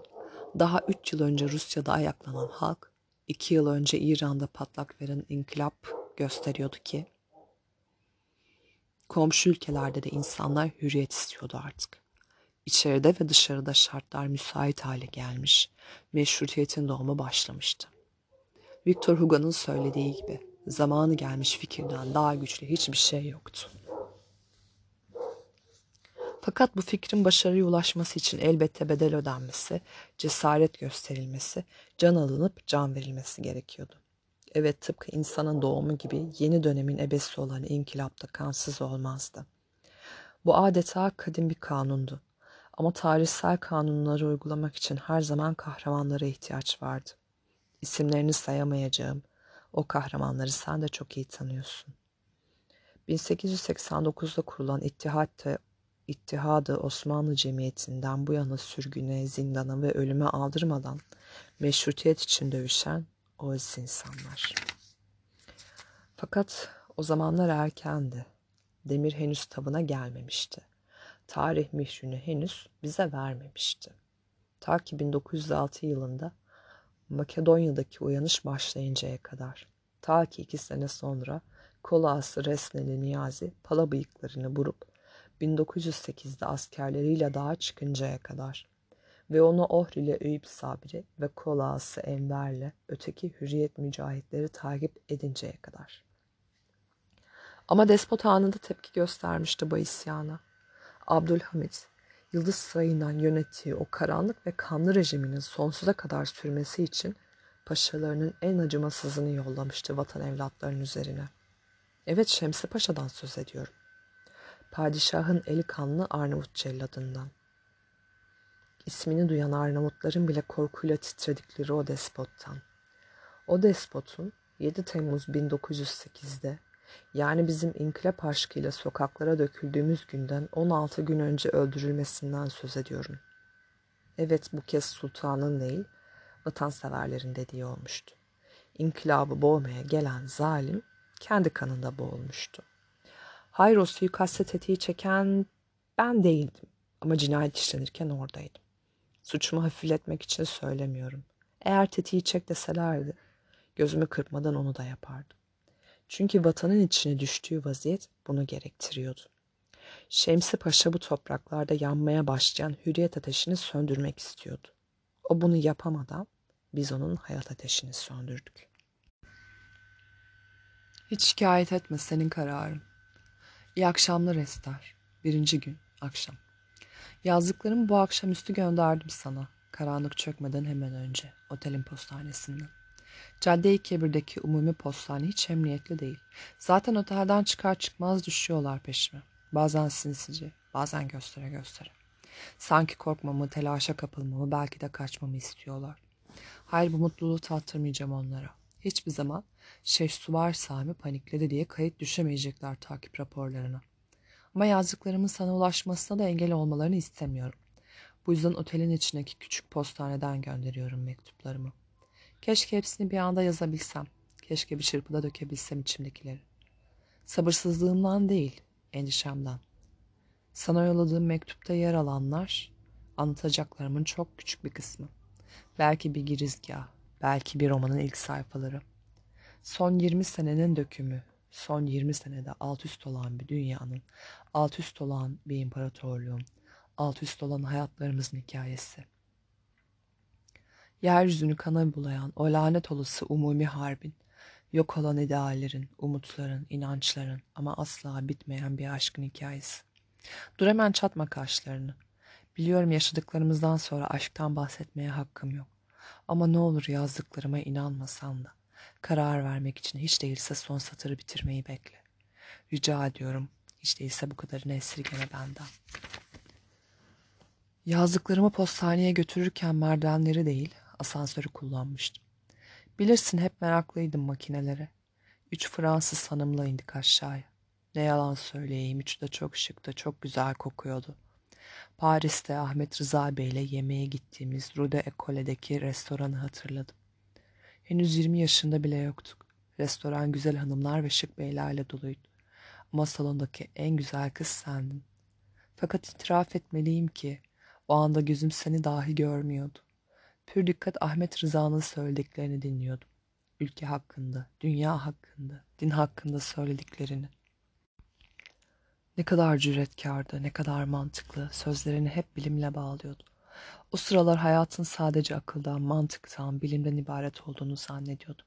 daha üç yıl önce Rusya'da ayaklanan halk, iki yıl önce İran'da patlak veren inkılap gösteriyordu ki, komşu ülkelerde de insanlar hürriyet istiyordu artık. İçeride ve dışarıda şartlar müsait hale gelmiş, meşrutiyetin doğumu başlamıştı. Victor Hugo'nun söylediği gibi zamanı gelmiş fikirden daha güçlü hiçbir şey yoktu. Fakat bu fikrin başarıya ulaşması için elbette bedel ödenmesi, cesaret gösterilmesi, can alınıp can verilmesi gerekiyordu. Evet tıpkı insanın doğumu gibi yeni dönemin ebesi olan inkılapta kansız olmazdı. Bu adeta kadim bir kanundu. Ama tarihsel kanunları uygulamak için her zaman kahramanlara ihtiyaç vardı. İsimlerini sayamayacağım. O kahramanları sen de çok iyi tanıyorsun. 1889'da kurulan İttihat İttihadı Osmanlı Cemiyeti'nden bu yana sürgüne, zindana ve ölüme aldırmadan meşrutiyet için dövüşen o insanlar. Fakat o zamanlar erkendi. Demir henüz tavına gelmemişti. Tarih mührünü henüz bize vermemişti. Ta ki 1906 yılında Makedonya'daki uyanış başlayıncaya kadar. Ta ki iki sene sonra kolası Resneli Niyazi pala bıyıklarını vurup 1908'de askerleriyle dağa çıkıncaya kadar ve onu Ohrili Eyüp Sabri ve kolası Enver'le öteki hürriyet mücahitleri takip edinceye kadar. Ama despot anında tepki göstermişti bu isyana. Abdülhamit, Yıldız Sarayı'ndan yönettiği o karanlık ve kanlı rejiminin sonsuza kadar sürmesi için paşalarının en acımasızını yollamıştı vatan evlatlarının üzerine. Evet Şemsi Paşa'dan söz ediyorum. Padişahın eli kanlı Arnavut celladından. İsmini duyan Arnavutların bile korkuyla titredikleri o despottan. O despotun 7 Temmuz 1908'de yani bizim inkılap aşkıyla sokaklara döküldüğümüz günden 16 gün önce öldürülmesinden söz ediyorum. Evet bu kez sultanın değil, vatanseverlerin dediği olmuştu. İnkılabı boğmaya gelen zalim kendi kanında boğulmuştu. Hayır o suikaste tetiği çeken ben değildim ama cinayet işlenirken oradaydım. Suçumu hafifletmek için söylemiyorum. Eğer tetiği çek deselerdi gözümü kırpmadan onu da yapardım. Çünkü vatanın içine düştüğü vaziyet bunu gerektiriyordu. Şemsi Paşa bu topraklarda yanmaya başlayan hürriyet ateşini söndürmek istiyordu. O bunu yapamadan biz onun hayat ateşini söndürdük.
Hiç şikayet etme senin kararın. İyi akşamlar Ester. Birinci gün, akşam. Yazdıklarımı bu akşamüstü gönderdim sana. Karanlık çökmeden hemen önce, otelin postanesinden. Cadde-i Kebir'deki umumi postane hiç emniyetli değil. Zaten otelden çıkar çıkmaz düşüyorlar peşime. Bazen sinsice, bazen göstere göstere. Sanki korkmamı, telaşa kapılmamı, belki de kaçmamı istiyorlar. Hayır bu mutluluğu tattırmayacağım onlara. Hiçbir zaman Şehsuvar Sami panikledi diye kayıt düşemeyecekler takip raporlarına. Ama yazdıklarımın sana ulaşmasına da engel olmalarını istemiyorum. Bu yüzden otelin içindeki küçük postaneden gönderiyorum mektuplarımı. Keşke hepsini bir anda yazabilsem. Keşke bir çırpıda dökebilsem içimdekileri. Sabırsızlığımdan değil, endişemden. Sana yolladığım mektupta yer alanlar anlatacaklarımın çok küçük bir kısmı. Belki bir girizgah, belki bir romanın ilk sayfaları. Son 20 senenin dökümü, son 20 senede alt üst olan bir dünyanın, alt üst olan bir imparatorluğun, alt üst olan hayatlarımızın hikayesi. Yeryüzünü kana bulayan o lanet olası umumi harbin, yok olan ideallerin, umutların, inançların ama asla bitmeyen bir aşkın hikayesi. Dur hemen çatma kaşlarını. Biliyorum yaşadıklarımızdan sonra aşktan bahsetmeye hakkım yok. Ama ne olur yazdıklarıma inanmasan da karar vermek için hiç değilse son satırı bitirmeyi bekle. Rica ediyorum hiç değilse bu kadarını esirgeme benden. Yazdıklarımı postaneye götürürken merdivenleri değil asansörü kullanmıştım. Bilirsin hep meraklıydım makinelere. Üç Fransız hanımla indik aşağıya. Ne yalan söyleyeyim üçü de çok şıktı, çok güzel kokuyordu. Paris'te Ahmet Rıza Bey ile yemeğe gittiğimiz Rue de Ecole'deki restoranı hatırladım. Henüz 20 yaşında bile yoktuk. Restoran güzel hanımlar ve şık beylerle doluydu. Ama salondaki en güzel kız sendin. Fakat itiraf etmeliyim ki o anda gözüm seni dahi görmüyordu. Pür dikkat Ahmet Rıza'nın söylediklerini dinliyordum. Ülke hakkında, dünya hakkında, din hakkında söylediklerini. Ne kadar cüretkardı, ne kadar mantıklı, sözlerini hep bilimle bağlıyordu. O sıralar hayatın sadece akıldan, mantıktan, bilimden ibaret olduğunu zannediyordum.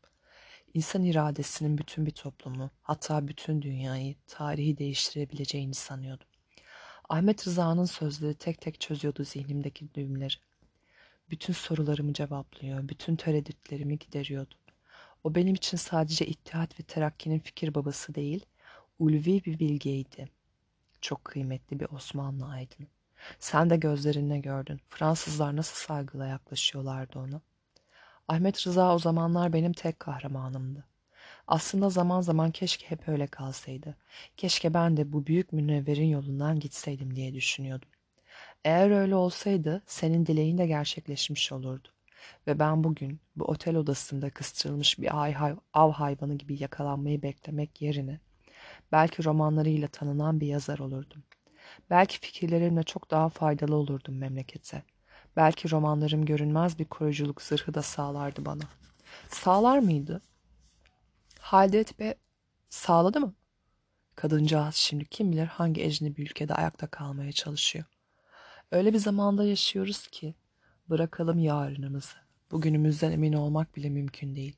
İnsan iradesinin bütün bir toplumu, hatta bütün dünyayı, tarihi değiştirebileceğini sanıyordum. Ahmet Rıza'nın sözleri tek tek çözüyordu zihnimdeki düğümleri. Bütün sorularımı cevaplıyor, bütün tereddütlerimi gideriyordu. O benim için sadece İttihat ve Terakki'nin fikir babası değil, ulvi bir bilgeydi. Çok kıymetli bir Osmanlı aydını. Sen de gözlerinle gördün. Fransızlar nasıl saygıyla yaklaşıyorlardı ona. Ahmet Rıza o zamanlar benim tek kahramanımdı. Aslında zaman zaman keşke hep öyle kalsaydı. Keşke ben de bu büyük münevverin yolundan gitseydim diye düşünüyordum. Eğer öyle olsaydı senin dileğin de gerçekleşmiş olurdu. Ve ben bugün bu otel odasında kıstırılmış bir av hayvanı gibi yakalanmayı beklemek yerine belki romanlarıyla tanınan bir yazar olurdum. Belki fikirlerimle çok daha faydalı olurdum memlekete. Belki romanlarım görünmez bir koruyuculuk zırhı da sağlardı bana. Sağlar mıydı? Haldet be sağladı mı? Kadıncağız şimdi kim bilir hangi ecnebi ülkede ayakta kalmaya çalışıyor. Öyle bir zamanda yaşıyoruz ki bırakalım yarınımızı. Bugünümüzden emin olmak bile mümkün değil.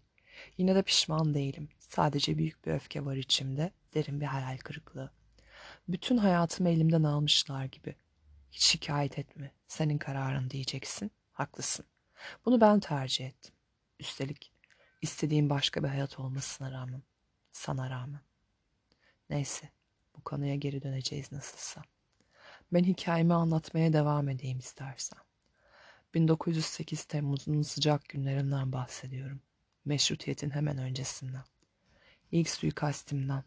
Yine de pişman değilim. Sadece büyük bir öfke var içimde, derin bir hayal kırıklığı. Bütün hayatımı elimden almışlar gibi. Hiç şikayet etme. Senin kararın diyeceksin. Haklısın. Bunu ben tercih ettim. Üstelik istediğim başka bir hayat olmasına rağmen. Sana rağmen. Neyse. Bu konuya geri döneceğiz nasılsa. Ben hikayemi anlatmaya devam edeyim istersen. 1908 Temmuz'un sıcak günlerinden bahsediyorum. Meşrutiyetin hemen öncesinden. İlk suikastimden.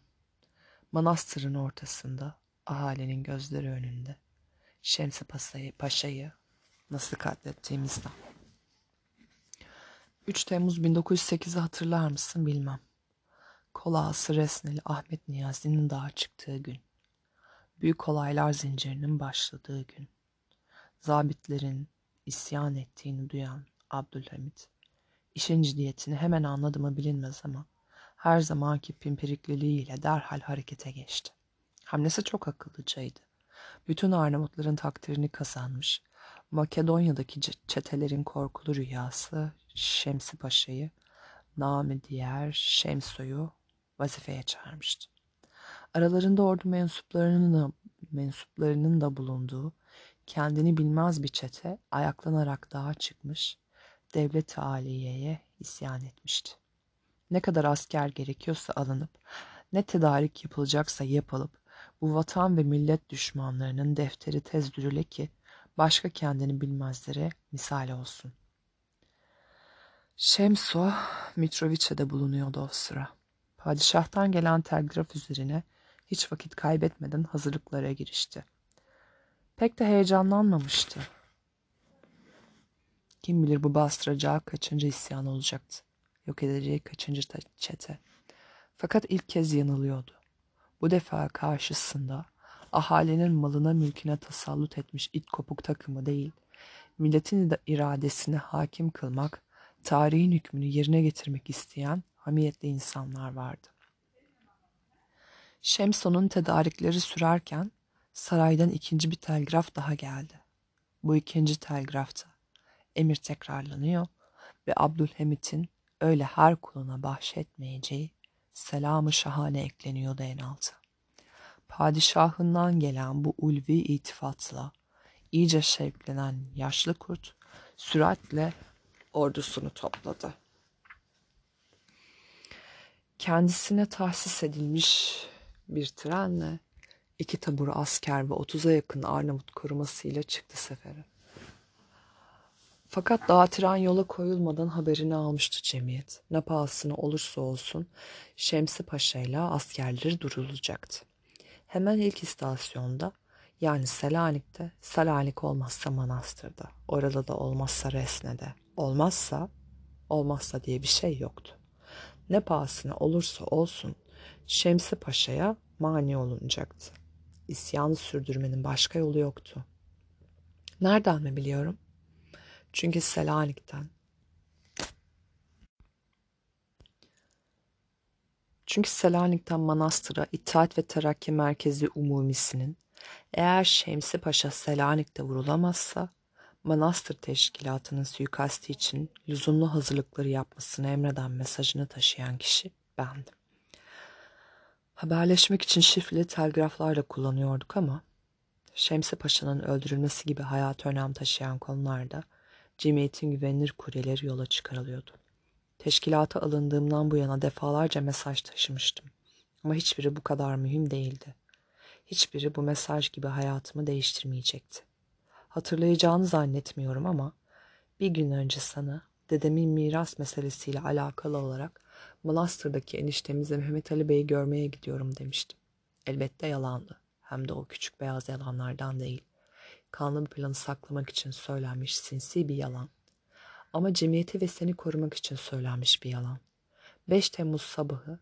Manastırın ortasında, ahalinin gözleri önünde. Şemsi Paşa'yı, Paşa'yı nasıl katlettiğimizden. 3 Temmuz 1908'i hatırlar mısın bilmem. Kolağası Resneli Ahmet Niyazi'nin dağa çıktığı gün. Büyük olaylar zincirinin başladığı gün. Zabitlerin isyan ettiğini duyan Abdülhamit, işin ciddiyetini hemen anladı mı bilinmez ama her zamanki pimpirikliliğiyle derhal harekete geçti. Hamlesi çok akıllıcaydı. Bütün Arnavutların takdirini kazanmış. Makedonya'daki çetelerin korkulu rüyası Şemsi Paşa'yı, namı diğer Şemso'yu vazifeye çağırmıştı. Aralarında ordu mensuplarının da, mensuplarının da bulunduğu kendini bilmez bir çete ayaklanarak dağa çıkmış, devlet-i aliyeye isyan etmişti. Ne kadar asker gerekiyorsa alınıp, ne tedarik yapılacaksa yapılıp, bu vatan ve millet düşmanlarının defteri tezdürüle ki başka kendini bilmezlere misal olsun. Şemso Mitrovice'de bulunuyordu o sıra. Padişahtan gelen telgraf üzerine hiç vakit kaybetmeden hazırlıklara girişti. Pek de heyecanlanmamıştı. Kim bilir bu bastıracağı kaçıncı isyan olacaktı. Yok edeceği kaçıncı çete. Fakat ilk kez yanılıyordu. Bu defa karşısında ahalinin malına mülküne tasallut etmiş it kopuk takımı değil, milletin iradesine hakim kılmak, tarihin hükmünü yerine getirmek isteyen hamiyetli insanlar vardı. Şemson'un tedarikleri sürerken saraydan ikinci bir telgraf daha geldi. Bu ikinci telgrafta emir tekrarlanıyor ve Abdülhamit'in öyle her kuluna bahşetmeyeceği selamı şahane ekleniyordu en altı. Padişahından gelen bu ulvi itifatla iyice şevklenen yaşlı kurt süratle ordusunu topladı. Kendisine tahsis edilmiş bir trenle iki tabur asker ve otuza yakın Arnavut korumasıyla çıktı sefere. Fakat daha tren yola koyulmadan haberini almıştı cemiyet. Ne pahasına olursa olsun Şemsi Paşa ile askerleri durulacaktı. Hemen ilk istasyonda yani Selanik'te, Selanik olmazsa Manastır'da, orada da olmazsa Resne'de, olmazsa, olmazsa diye bir şey yoktu. Ne pahasına olursa olsun Şemsi Paşa'ya mani olunacaktı. İsyanı sürdürmenin başka yolu yoktu. Nereden mi biliyorum? Çünkü Selanik'ten. Çünkü Selanik'ten Manastır'a İttihat ve Terakki Merkezi Umumisi'nin eğer Şemsi Paşa Selanik'te vurulamazsa Manastır Teşkilatı'nın suikasti için lüzumlu hazırlıkları yapmasını emreden mesajını taşıyan kişi bendim. Haberleşmek için şifreli telgraflarla kullanıyorduk ama Şemsi Paşa'nın öldürülmesi gibi hayat önem taşıyan konularda cemiyetin güvenilir kuryeleri yola çıkarılıyordu. Teşkilata alındığımdan bu yana defalarca mesaj taşımıştım. Ama hiçbiri bu kadar mühim değildi. Hiçbiri bu mesaj gibi hayatımı değiştirmeyecekti. Hatırlayacağını zannetmiyorum ama bir gün önce sana dedemin miras meselesiyle alakalı olarak Manastır'daki eniştemizle Mehmet Ali Bey'i görmeye gidiyorum demiştim. Elbette yalandı. Hem de o küçük beyaz yalanlardan değil. Kanlı bir planı saklamak için söylenmiş sinsi bir yalan. Ama cemiyeti ve seni korumak için söylenmiş bir yalan. 5 Temmuz sabahı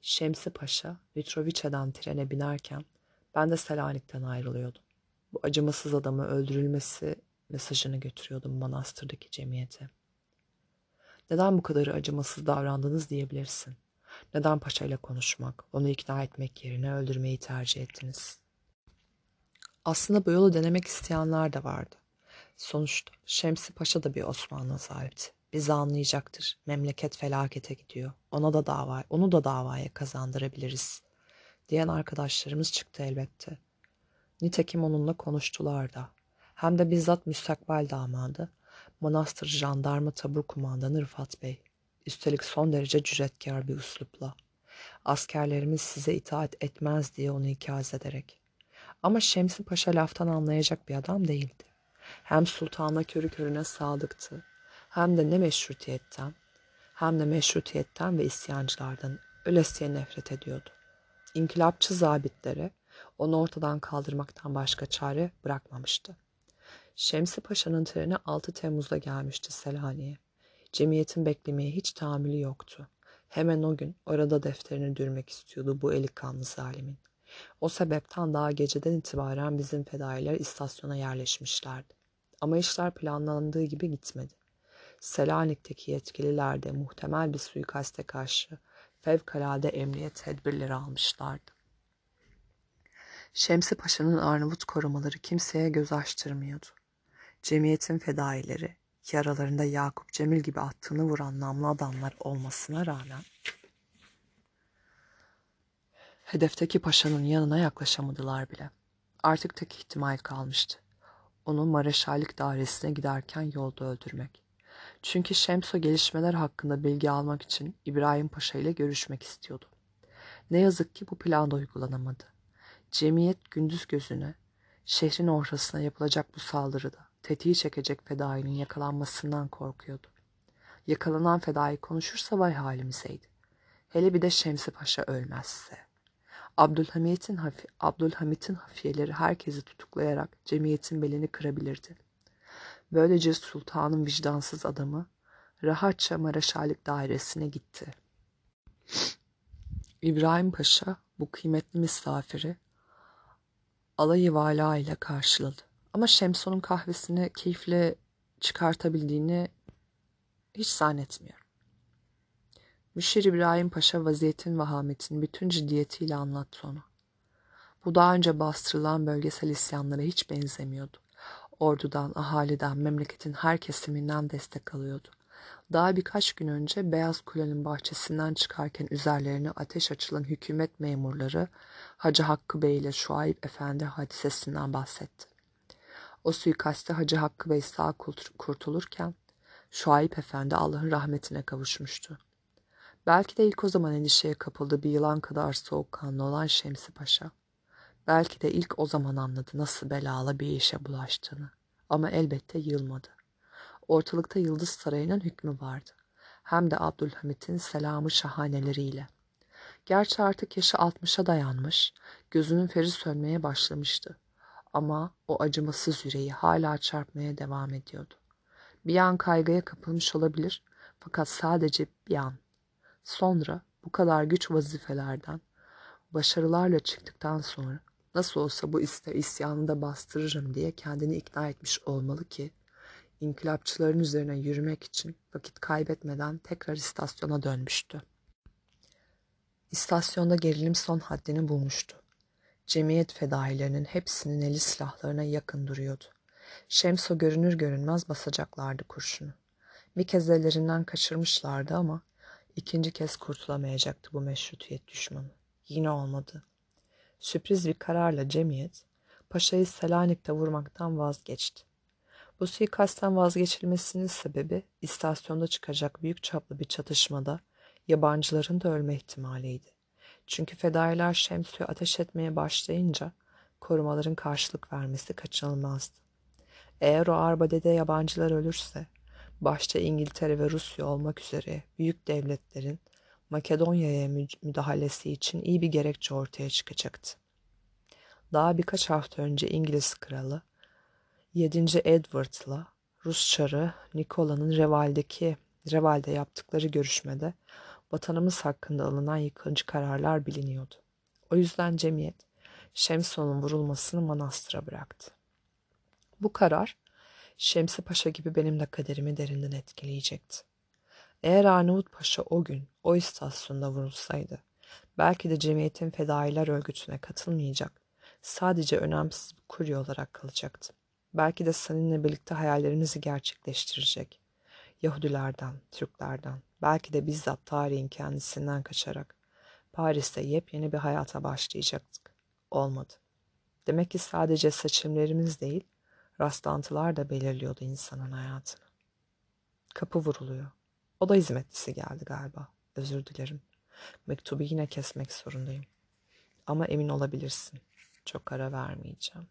Şemsi Paşa Mitrovice'den trene binerken ben de Selanik'ten ayrılıyordum. Bu acımasız adamı öldürülmesi mesajını götürüyordum manastırdaki cemiyete. Neden bu kadar acımasız davrandınız diyebilirsin. Neden paşa ile konuşmak, onu ikna etmek yerine öldürmeyi tercih ettiniz? Aslında bu yolu denemek isteyenler de vardı. Sonuçta Şemsi Paşa da bir Osmanlı sahipti. Bizi anlayacaktır. Memleket felakete gidiyor. Ona da dava, onu da davaya kazandırabiliriz. Diyen arkadaşlarımız çıktı elbette. Nitekim onunla konuştular da. Hem de bizzat müstakbel damadı, Manastır Jandarma Tabur Kumandanı Rıfat Bey. Üstelik son derece cüretkar bir üslupla. Askerlerimiz size itaat etmez diye onu ikaz ederek. Ama Şemsi Paşa laftan anlayacak bir adam değildi. Hem sultana körü körüne sadıktı, hem de ne meşrutiyetten, hem de meşrutiyetten ve isyancılardan ölesiye nefret ediyordu. İnkılapçı zabitlere onu ortadan kaldırmaktan başka çare bırakmamıştı. Şemsi Paşa'nın treni 6 Temmuz'da gelmişti Selanik'e. Cemiyetin beklemeye hiç tahammülü yoktu. Hemen o gün orada defterini dürmek istiyordu bu eli kanlı zalimin. O sebepten daha geceden itibaren bizim fedailer istasyona yerleşmişlerdi. Ama işler planlandığı gibi gitmedi. Selanik'teki yetkililer de muhtemel bir suikaste karşı fevkalade emniyet tedbirleri almışlardı. Şemsi Paşa'nın Arnavut korumaları kimseye göz açtırmıyordu. Cemiyetin fedaileri ki aralarında Yakup Cemil gibi attığını vuran namlı adamlar olmasına rağmen Hedefteki paşanın yanına yaklaşamadılar bile. Artık tek ihtimal kalmıştı. Onu Mareşallik dairesine giderken yolda öldürmek. Çünkü Şemso gelişmeler hakkında bilgi almak için İbrahim Paşa ile görüşmek istiyordu. Ne yazık ki bu plan da uygulanamadı. Cemiyet gündüz gözüne, şehrin ortasına yapılacak bu saldırıda tetiği çekecek fedainin yakalanmasından korkuyordu. Yakalanan fedai konuşursa vay halimizeydi. Hele bir de Şemsi Paşa ölmezse. Abdülhamit'in hafi, Abdülhamit'in hafiyeleri herkesi tutuklayarak cemiyetin belini kırabilirdi. Böylece sultanın vicdansız adamı rahatça Maraşalik dairesine gitti. İbrahim Paşa bu kıymetli misafiri alayı vala ile karşıladı. Ama Şemson'un kahvesini keyifle çıkartabildiğini hiç zannetmiyorum. Müşir İbrahim Paşa vaziyetin vahametin bütün ciddiyetiyle anlattı ona. Bu daha önce bastırılan bölgesel isyanlara hiç benzemiyordu. Ordudan, ahaliden, memleketin her kesiminden destek alıyordu. Daha birkaç gün önce Beyaz Kule'nin bahçesinden çıkarken üzerlerine ateş açılan hükümet memurları Hacı Hakkı Bey ile Şuayb Efendi hadisesinden bahsetti. O suikaste Hacı Hakkı Bey sağ kurtulurken Şuayb Efendi Allah'ın rahmetine kavuşmuştu. Belki de ilk o zaman endişeye kapıldı bir yılan kadar soğukkanlı olan Şemsi Paşa. Belki de ilk o zaman anladı nasıl belalı bir işe bulaştığını. Ama elbette yılmadı. Ortalıkta Yıldız Sarayı'nın hükmü vardı. Hem de Abdülhamit'in selamı şahaneleriyle. Gerçi artık yaşı altmışa dayanmış, gözünün feri sönmeye başlamıştı. Ama o acımasız yüreği hala çarpmaya devam ediyordu. Bir an kaygıya kapılmış olabilir fakat sadece bir an. Sonra bu kadar güç vazifelerden başarılarla çıktıktan sonra nasıl olsa bu iste isyanı da bastırırım diye kendini ikna etmiş olmalı ki inkılapçıların üzerine yürümek için vakit kaybetmeden tekrar istasyona dönmüştü. İstasyonda gerilim son haddini bulmuştu. Cemiyet fedailerinin hepsinin eli silahlarına yakın duruyordu. Şemso görünür görünmez basacaklardı kurşunu. Bir kez ellerinden kaçırmışlardı ama ikinci kez kurtulamayacaktı bu meşrutiyet düşmanı. Yine olmadı. Sürpriz bir kararla cemiyet, paşayı Selanik'te vurmaktan vazgeçti. Bu suikastten vazgeçilmesinin sebebi istasyonda çıkacak büyük çaplı bir çatışmada yabancıların da ölme ihtimaliydi. Çünkü fedailer Şemsü'ye ateş etmeye başlayınca korumaların karşılık vermesi kaçınılmazdı. Eğer o arbadede yabancılar ölürse, başta İngiltere ve Rusya olmak üzere büyük devletlerin Makedonya'ya müdahalesi için iyi bir gerekçe ortaya çıkacaktı. Daha birkaç hafta önce İngiliz kralı 7. Edward'la Rus çarı Nikola'nın Reval'deki Reval'de yaptıkları görüşmede vatanımız hakkında alınan yıkıcı kararlar biliniyordu. O yüzden cemiyet Şemson'un vurulmasını manastıra bıraktı. Bu karar Şemsi Paşa gibi benim de kaderimi derinden etkileyecekti. Eğer Arnavut Paşa o gün o istasyonda vurulsaydı, belki de cemiyetin fedailer örgütüne katılmayacak, sadece önemsiz bir kurye olarak kalacaktı. Belki de seninle birlikte hayallerimizi gerçekleştirecek. Yahudilerden, Türklerden, belki de bizzat tarihin kendisinden kaçarak Paris'te yepyeni bir hayata başlayacaktık. Olmadı. Demek ki sadece seçimlerimiz değil, rastlantılar da belirliyordu insanın hayatını. Kapı vuruluyor. O da hizmetlisi geldi galiba. Özür dilerim. Mektubu yine kesmek zorundayım. Ama emin olabilirsin. Çok ara vermeyeceğim.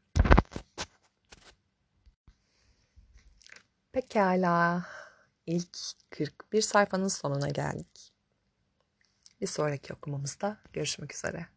Pekala. İlk 41 sayfanın sonuna geldik. Bir sonraki okumamızda görüşmek üzere.